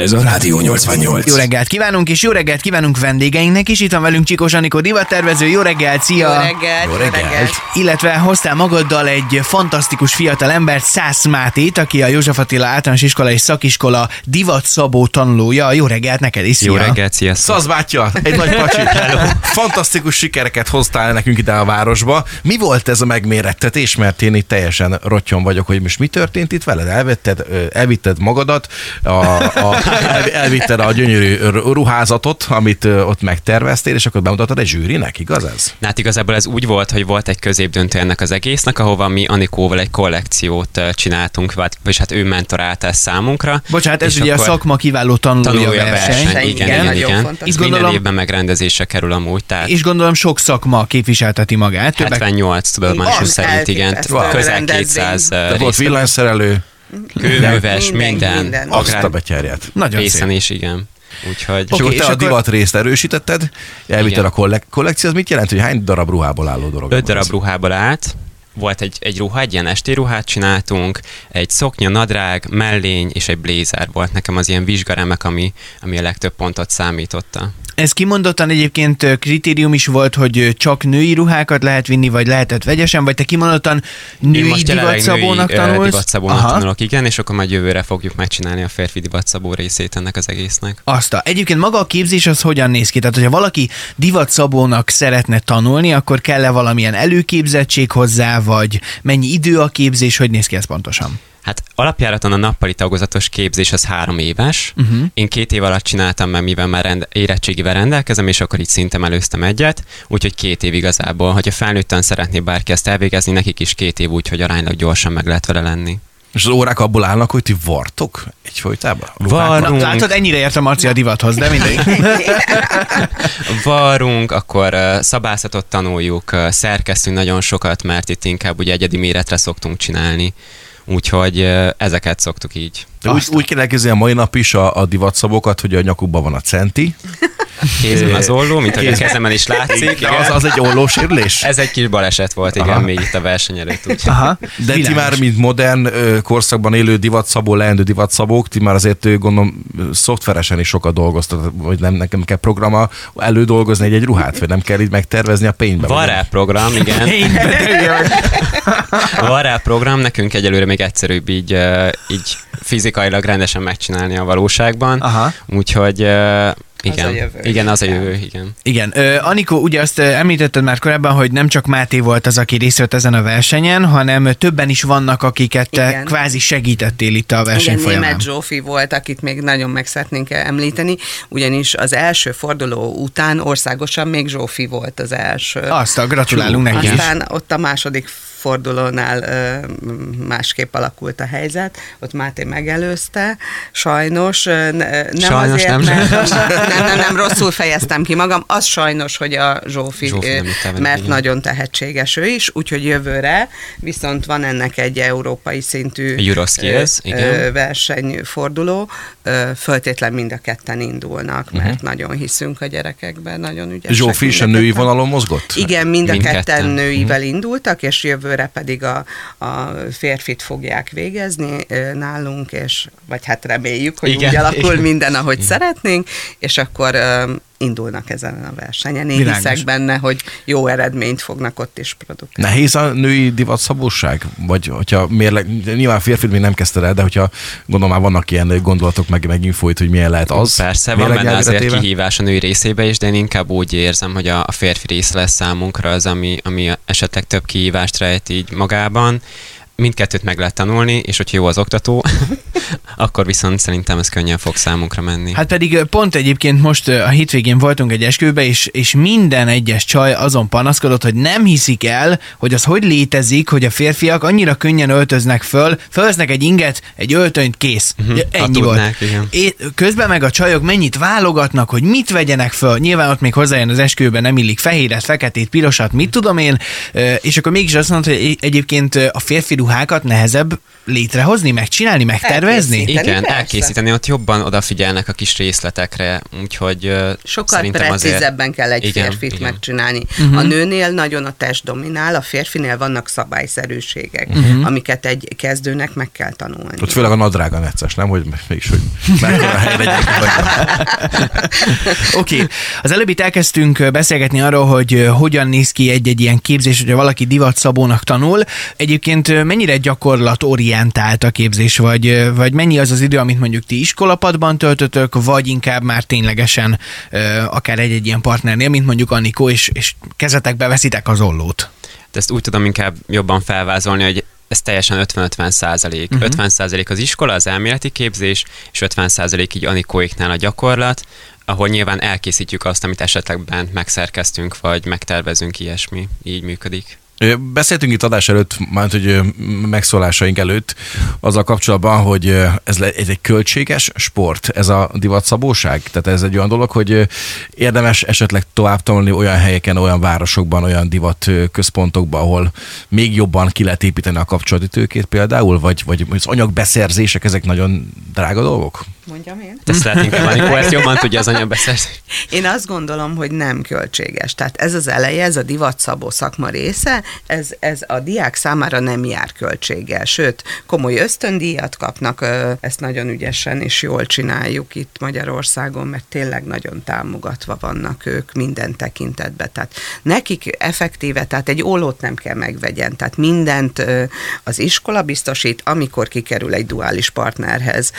Ez a Rádió 88. Jó reggelt kívánunk, és jó reggelt kívánunk vendégeinknek is. Itt van velünk Csikós Anikó divattervező. Jó reggelt, szia! Jó reggelt, jó reggelt. Illetve hoztál magaddal egy fantasztikus fiatal embert, Szász Mátét, aki a József Attila általános iskola és szakiskola divatszabó tanulója. Jó reggelt neked is, szia! Jó reggelt, sziasztok! Szasz bátya, egy nagy pacsi. Fantasztikus sikereket hoztál nekünk ide a városba. Mi volt ez a megmérettetés? Mert én itt teljesen rottyon vagyok, hogy most mi történt itt veled? Elvetted, elvitted magadat, a, a, el, elvitted a gyönyörű ruházatot, amit ott megterveztél, és akkor bemutattad egy zsűrinek, igaz ez? Hát igazából ez úgy volt, hogy volt egy középdöntő ennek az egésznek, ahova mi Anikóval egy kollekciót csináltunk, vagy vagyis hát ő mentorálta ezt számunkra. Bocsánat, ez ugye a szakma kiváló tanulója, tanulja verseny. verseny. Igen, Igen, igen, igen. Ez Gondolom- minden évben megrendezésre kerül amúgy, tehát És gondolom sok szakma képviselteti magát. Többek 78 tudomásom Az szerint, igen. Közel rendezvény. 200 De volt villanyszerelő, kőműves, Minden, minden, minden. azt a betyárját. Nagyon részen szép. is, igen. Úgyhogy És Oké, akkor és te a akkor- divat részt erősítetted, elvitted a kollek- kollekció, az mit jelent, hogy hány darab ruhából álló dolog? Öt darab ruhából állt, volt egy, egy ruha, egy ilyen esti ruhát csináltunk, egy szoknya, nadrág, mellény és egy blézer volt nekem az ilyen vizsgaremek, ami, ami a legtöbb pontot számította. Ez kimondottan egyébként kritérium is volt, hogy csak női ruhákat lehet vinni, vagy lehetett vegyesen, vagy te kimondottan Én női most jelenleg divatszabónak női, tanulsz? divatszabónak Aha. tanulok, igen, és akkor majd jövőre fogjuk megcsinálni a férfi divatszabó részét ennek az egésznek. Azt a. Egyébként maga a képzés az hogyan néz ki? Tehát, hogyha valaki divatszabónak szeretne tanulni, akkor kell-e valamilyen előképzettség hozzá, vagy mennyi idő a képzés, hogy néz ki ez pontosan? Hát alapjáraton a nappali tagozatos képzés az három éves. Uh-huh. Én két év alatt csináltam, mert mivel már rend- érettségivel rendelkezem, és akkor így szintem előztem egyet, úgyhogy két év igazából. Hogyha felnőtten szeretné bárki ezt elvégezni, nekik is két év, úgyhogy aránylag gyorsan meg lehet vele lenni. És az órák abból állnak, hogy ti vartok egyfolytában? Varunk. látod, ennyire értem Marci a divathoz, de mindegy. Varunk, akkor szabászatot tanuljuk, szerkesztünk nagyon sokat, mert itt inkább ugye egyedi méretre szoktunk csinálni. Úgyhogy ezeket szoktuk így. De úgy, úgy kell elképzelni a mai nap is a, a divatszabokat, hogy a nyakukban van a centi. Kézben az olló, mint hogy a kezemen is látszik. De az, az egy ollósérülés? Ez egy kis baleset volt, igen, Aha. még itt a verseny előtt. Úgy. Aha, De ti világos. már, mint modern korszakban élő divatszabó, leendő divatszabók, ti már azért gondolom szoftveresen is sokat dolgoztat, vagy nem nekem kell programma elődolgozni egy, egy ruhát, vagy nem kell így megtervezni a pénzbe. Van rá program, igen. Van rá program, nekünk egyelőre még egyszerűbb így, így fizikailag rendesen megcsinálni a valóságban. Aha. Úgyhogy igen, a jövő. igen, az a jövő, igen. Igen. Ö, Anikó, ugye azt említetted már korábban, hogy nem csak Máté volt az, aki részt vett ezen a versenyen, hanem többen is vannak, akiket te Igen. kvázi segítettél itt a verseny Igen, folyamán. német Zsófi volt, akit még nagyon meg szeretnénk említeni, ugyanis az első forduló után országosan még Zsófi volt az első. Azt a gratulálunk neki is. Aztán ott a második fordulónál másképp alakult a helyzet, ott Máté megelőzte, sajnos, ne- nem Sajnos azért, nem, mert, nem, nem, nem, rosszul fejeztem ki magam, az sajnos, hogy a Zsófi, Zsófi mert igen. nagyon tehetséges ő is, úgyhogy jövőre viszont van ennek egy európai szintű versenyforduló, föltétlen mind a ketten indulnak, mert uh-huh. nagyon hiszünk a gyerekekben, nagyon ügyesek. Zsófi is a mind női ketten. vonalon mozgott? Igen, mind a Mindketten. ketten nőivel indultak, és jövőre pedig a, a férfit fogják végezni nálunk, és vagy hát reméljük, hogy Igen, úgy alakul igen. minden, ahogy szeretnénk, és akkor indulnak ezen a versenyen. Én Világos. hiszek benne, hogy jó eredményt fognak ott is produkálni. Nehéz a női divatszabóság? Vagy hogyha mérleg, nyilván férfit még nem kezdted el, de hogyha gondolom már vannak ilyen gondolatok, meg, meg infóit, hogy milyen lehet az. Persze, van benne azért kihívás a női részébe is, de én inkább úgy érzem, hogy a, a férfi része lesz számunkra az, ami, ami esetleg több kihívást rejt így magában. Mindkettőt meg lehet tanulni, és hogyha jó az oktató, akkor viszont szerintem ez könnyen fog számunkra menni. Hát pedig pont egyébként most a hétvégén voltunk egy esküvőbe, és, és minden egyes csaj azon panaszkodott, hogy nem hiszik el, hogy az hogy létezik, hogy a férfiak annyira könnyen öltöznek föl, fölvesznek egy inget, egy öltönyt, kész. Ha Ennyi volt. tudnák, igen. É, közben meg a csajok mennyit válogatnak, hogy mit vegyenek föl. Nyilván ott még hozzájön az esküvőben nem illik fehéret, feketét, pirosat, mit tudom én, és akkor mégis azt mondod, hogy egy- egyébként a férfi ruhákat nehezebb létrehozni, megcsinálni, megtervezni? Elkészíteni, Igen, persze. elkészíteni, ott jobban odafigyelnek a kis részletekre, úgyhogy Sokkal szerintem azért... precízebben kell egy Igen, férfit igen. megcsinálni. Uh-huh. A nőnél nagyon a test dominál, a férfinél vannak szabályszerűségek, uh-huh. amiket egy kezdőnek meg kell tanulni. Ott főleg a nadrága necces, nem? Hogy mégis, hogy. Oké, okay. az előbb itt elkezdtünk beszélgetni arról, hogy hogyan néz ki egy-egy ilyen képzés, hogyha valaki divatszabónak tanul. Egyébként mennyire gyakorlatorientált a képzés, vagy, vagy mennyi az az idő, amit mondjuk ti iskolapadban töltötök, vagy inkább már ténylegesen akár egy-egy ilyen partnernél, mint mondjuk Anikó, és, és kezetekbe veszitek az ollót. De ezt úgy tudom inkább jobban felvázolni, hogy ez teljesen 50-50 százalék. Mhm. Uh-huh. 50 százalék az iskola, az elméleti képzés, és 50 százalék így Anikóiknál a gyakorlat, ahol nyilván elkészítjük azt, amit esetleg bent megszerkeztünk, vagy megtervezünk, ilyesmi. Így működik. Beszéltünk itt adás előtt, már hogy megszólásaink előtt, azzal kapcsolatban, hogy ez, ez egy költséges sport, ez a divatszabóság? Tehát ez egy olyan dolog, hogy érdemes esetleg tovább tanulni olyan helyeken, olyan városokban, olyan divat központokban, ahol még jobban ki lehet építeni a kapcsolati tőkét például, vagy, vagy az anyagbeszerzések, ezek nagyon drága dolgok? Mondjam én? Lehet inkább Anikó, ezt jobban tudja az anyagbeszerzés. Én azt gondolom, hogy nem költséges. Tehát ez az eleje, ez a divatszabó szakma része, ez, ez a diák számára nem jár költséggel. Sőt, komoly ösztöndíjat kapnak, ezt nagyon ügyesen és jól csináljuk itt Magyarországon, mert tényleg nagyon támogatva vannak ők minden tekintetben. Tehát nekik effektíve, tehát egy ólót nem kell megvegyen, tehát mindent az iskola biztosít, amikor kikerül egy duális partnerhez,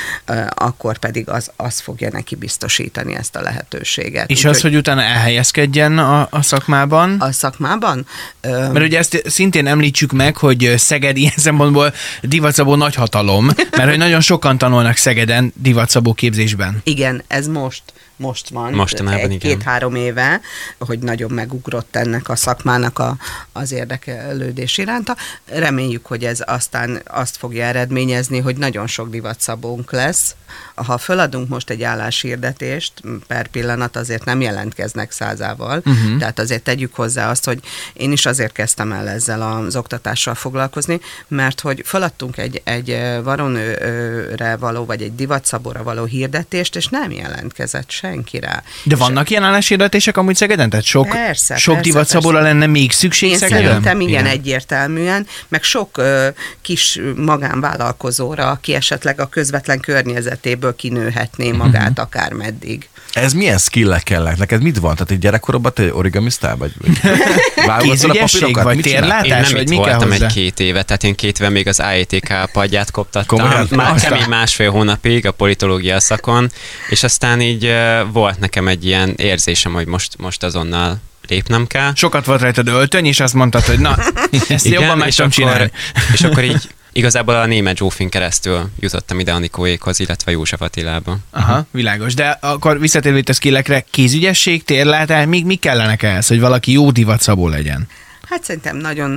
akkor pedig az, az fogja neki biztosítani ezt a lehetőséget. És Úgyhogy az, hogy utána elhelyezkedjen a, a szakmában? a szakmában? Mert ugye ezt szintén említsük meg, hogy Szeged ilyen szempontból divatszabó nagy hatalom, mert hogy nagyon sokan tanulnak Szegeden divatszabó képzésben. Igen, ez most, most van. Mostanában. Két-három éve, hogy nagyon megugrott ennek a szakmának a, az érdeklődés iránta. Reméljük, hogy ez aztán azt fogja eredményezni, hogy nagyon sok divatszabónk lesz. Ha föladunk most egy álláshirdetést, per pillanat azért nem jelentkeznek százával, uh-huh. tehát azért tegyük hozzá azt, hogy én is azért kezdtem el ezzel az oktatással foglalkozni, mert hogy feladtunk egy, egy varonőre való, vagy egy divatszabóra való hirdetést, és nem jelentkezett senki rá. De És vannak ilyen álláshirdetések amúgy Szegeden? Tehát sok, Persze, sok persze, divatszabóra persze. lenne még szükség Én Szegeden? szerintem igen, Igen. egyértelműen, meg sok ö, kis magánvállalkozóra, aki esetleg a közvetlen környezetéből kinőhetné magát Mhm. akár meddig. Ez milyen skillek kellnek? Neked mit van? Tehát egy gyerekkorodban te origamisztál? Vagy, vagy válogatod a Kézügyesség, papírokat? vagy Mit csinál? térlát? Én nem vagy itt voltam hozzá? egy két éve, tehát én két éve még az IETK padját koptattam. Komolyan? Már kemény másfél hónapig a politológia szakon, és aztán így volt nekem egy ilyen érzésem, hogy most, most azonnal lépnem kell. Sokat volt rajtad öltöny, és azt mondtad, hogy na, ezt Igen, jobban meg és tudom akkor, csinálni. és akkor így igazából a német Zsófin keresztül jutottam ide Anikóékhoz, illetve József Attilába. Aha, világos. De akkor visszatérve itt a skillekre, kézügyesség, térlátás, még mi kellenek ehhez, hogy valaki jó divatszabó legyen? Hát szerintem nagyon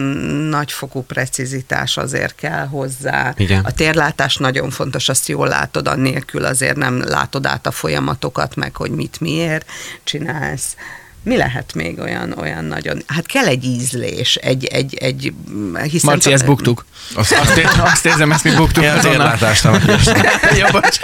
nagyfokú precizitás azért kell hozzá. Igen. A térlátás nagyon fontos, azt jól látod, annélkül azért nem látod át a folyamatokat, meg hogy mit miért csinálsz. Mi lehet még olyan, olyan nagyon... Hát kell egy ízlés, egy... egy, egy hiszen Marci, ezt buktuk. Azt, Azt, ér, azt érzem, ezt mi buktuk. Én az érlátást. Jó, bocs.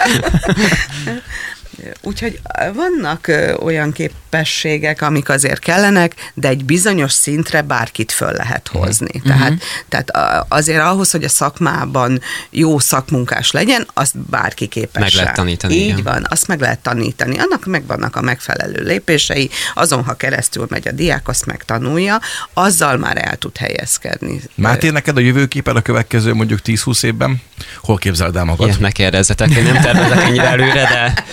Úgyhogy vannak olyan képességek, amik azért kellenek, de egy bizonyos szintre bárkit föl lehet hozni. Mhm. Tehát, tehát a- azért ahhoz, hogy a szakmában jó szakmunkás legyen, azt bárki képes. Meg lehet tanítani, Így igen. van, azt meg lehet tanítani. Annak megvannak a megfelelő lépései, azon, ha keresztül megy a diák, azt megtanulja, azzal már el tud helyezkedni. Máté, neked a jövőképen a következő mondjuk 10-20 évben? Hol képzeled el magad? Ilyet ne kérdezzetek, én nem tervezek ennyire előre, de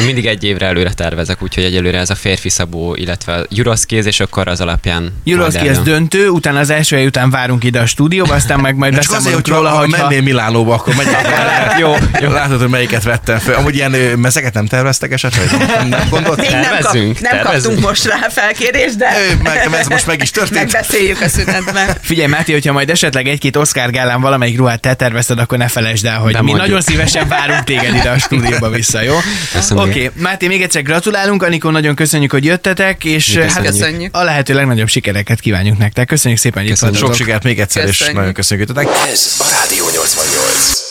én mindig egy évre előre tervezek, úgyhogy egyelőre ez a férfi szabó, illetve a Juroszkéz, és akkor az alapján Juroszki, majd ez eldönt. döntő, utána az első hely után várunk ide a stúdióba, aztán meg majd beszámolunk hogy róla, ha hogyha... mennél Milánóba, akkor megyek. Jó, jó. Látod, hogy melyiket vettem fel. Amúgy ilyen mezeket nem terveztek esetleg? Nem, nem gondolt? Még nem, kap, nem tervezzünk. kaptunk most rá felkérést, de meg- ez most meg is történt. megbeszéljük a szünetben. Figyelj, Máté, hogyha majd esetleg egy-két Oscar gálán valamelyik ruhát te tervezted, akkor ne felejtsd el, hogy mi Bemondjuk. nagyon szívesen várunk téged ide a stúdióba vissza, jó? Köszönöm Oké, okay. Máté, még egyszer gratulálunk, Anikó, nagyon köszönjük, hogy jöttetek, és Mi hát Köszönjük. a lehető legnagyobb sikereket kívánjuk nektek. Köszönjük szépen, hogy itt Köszönjük. Sok sikert még egyszer, és Köszönjük. nagyon köszönjük, hogy jöttetek. Ez a Rádió 88.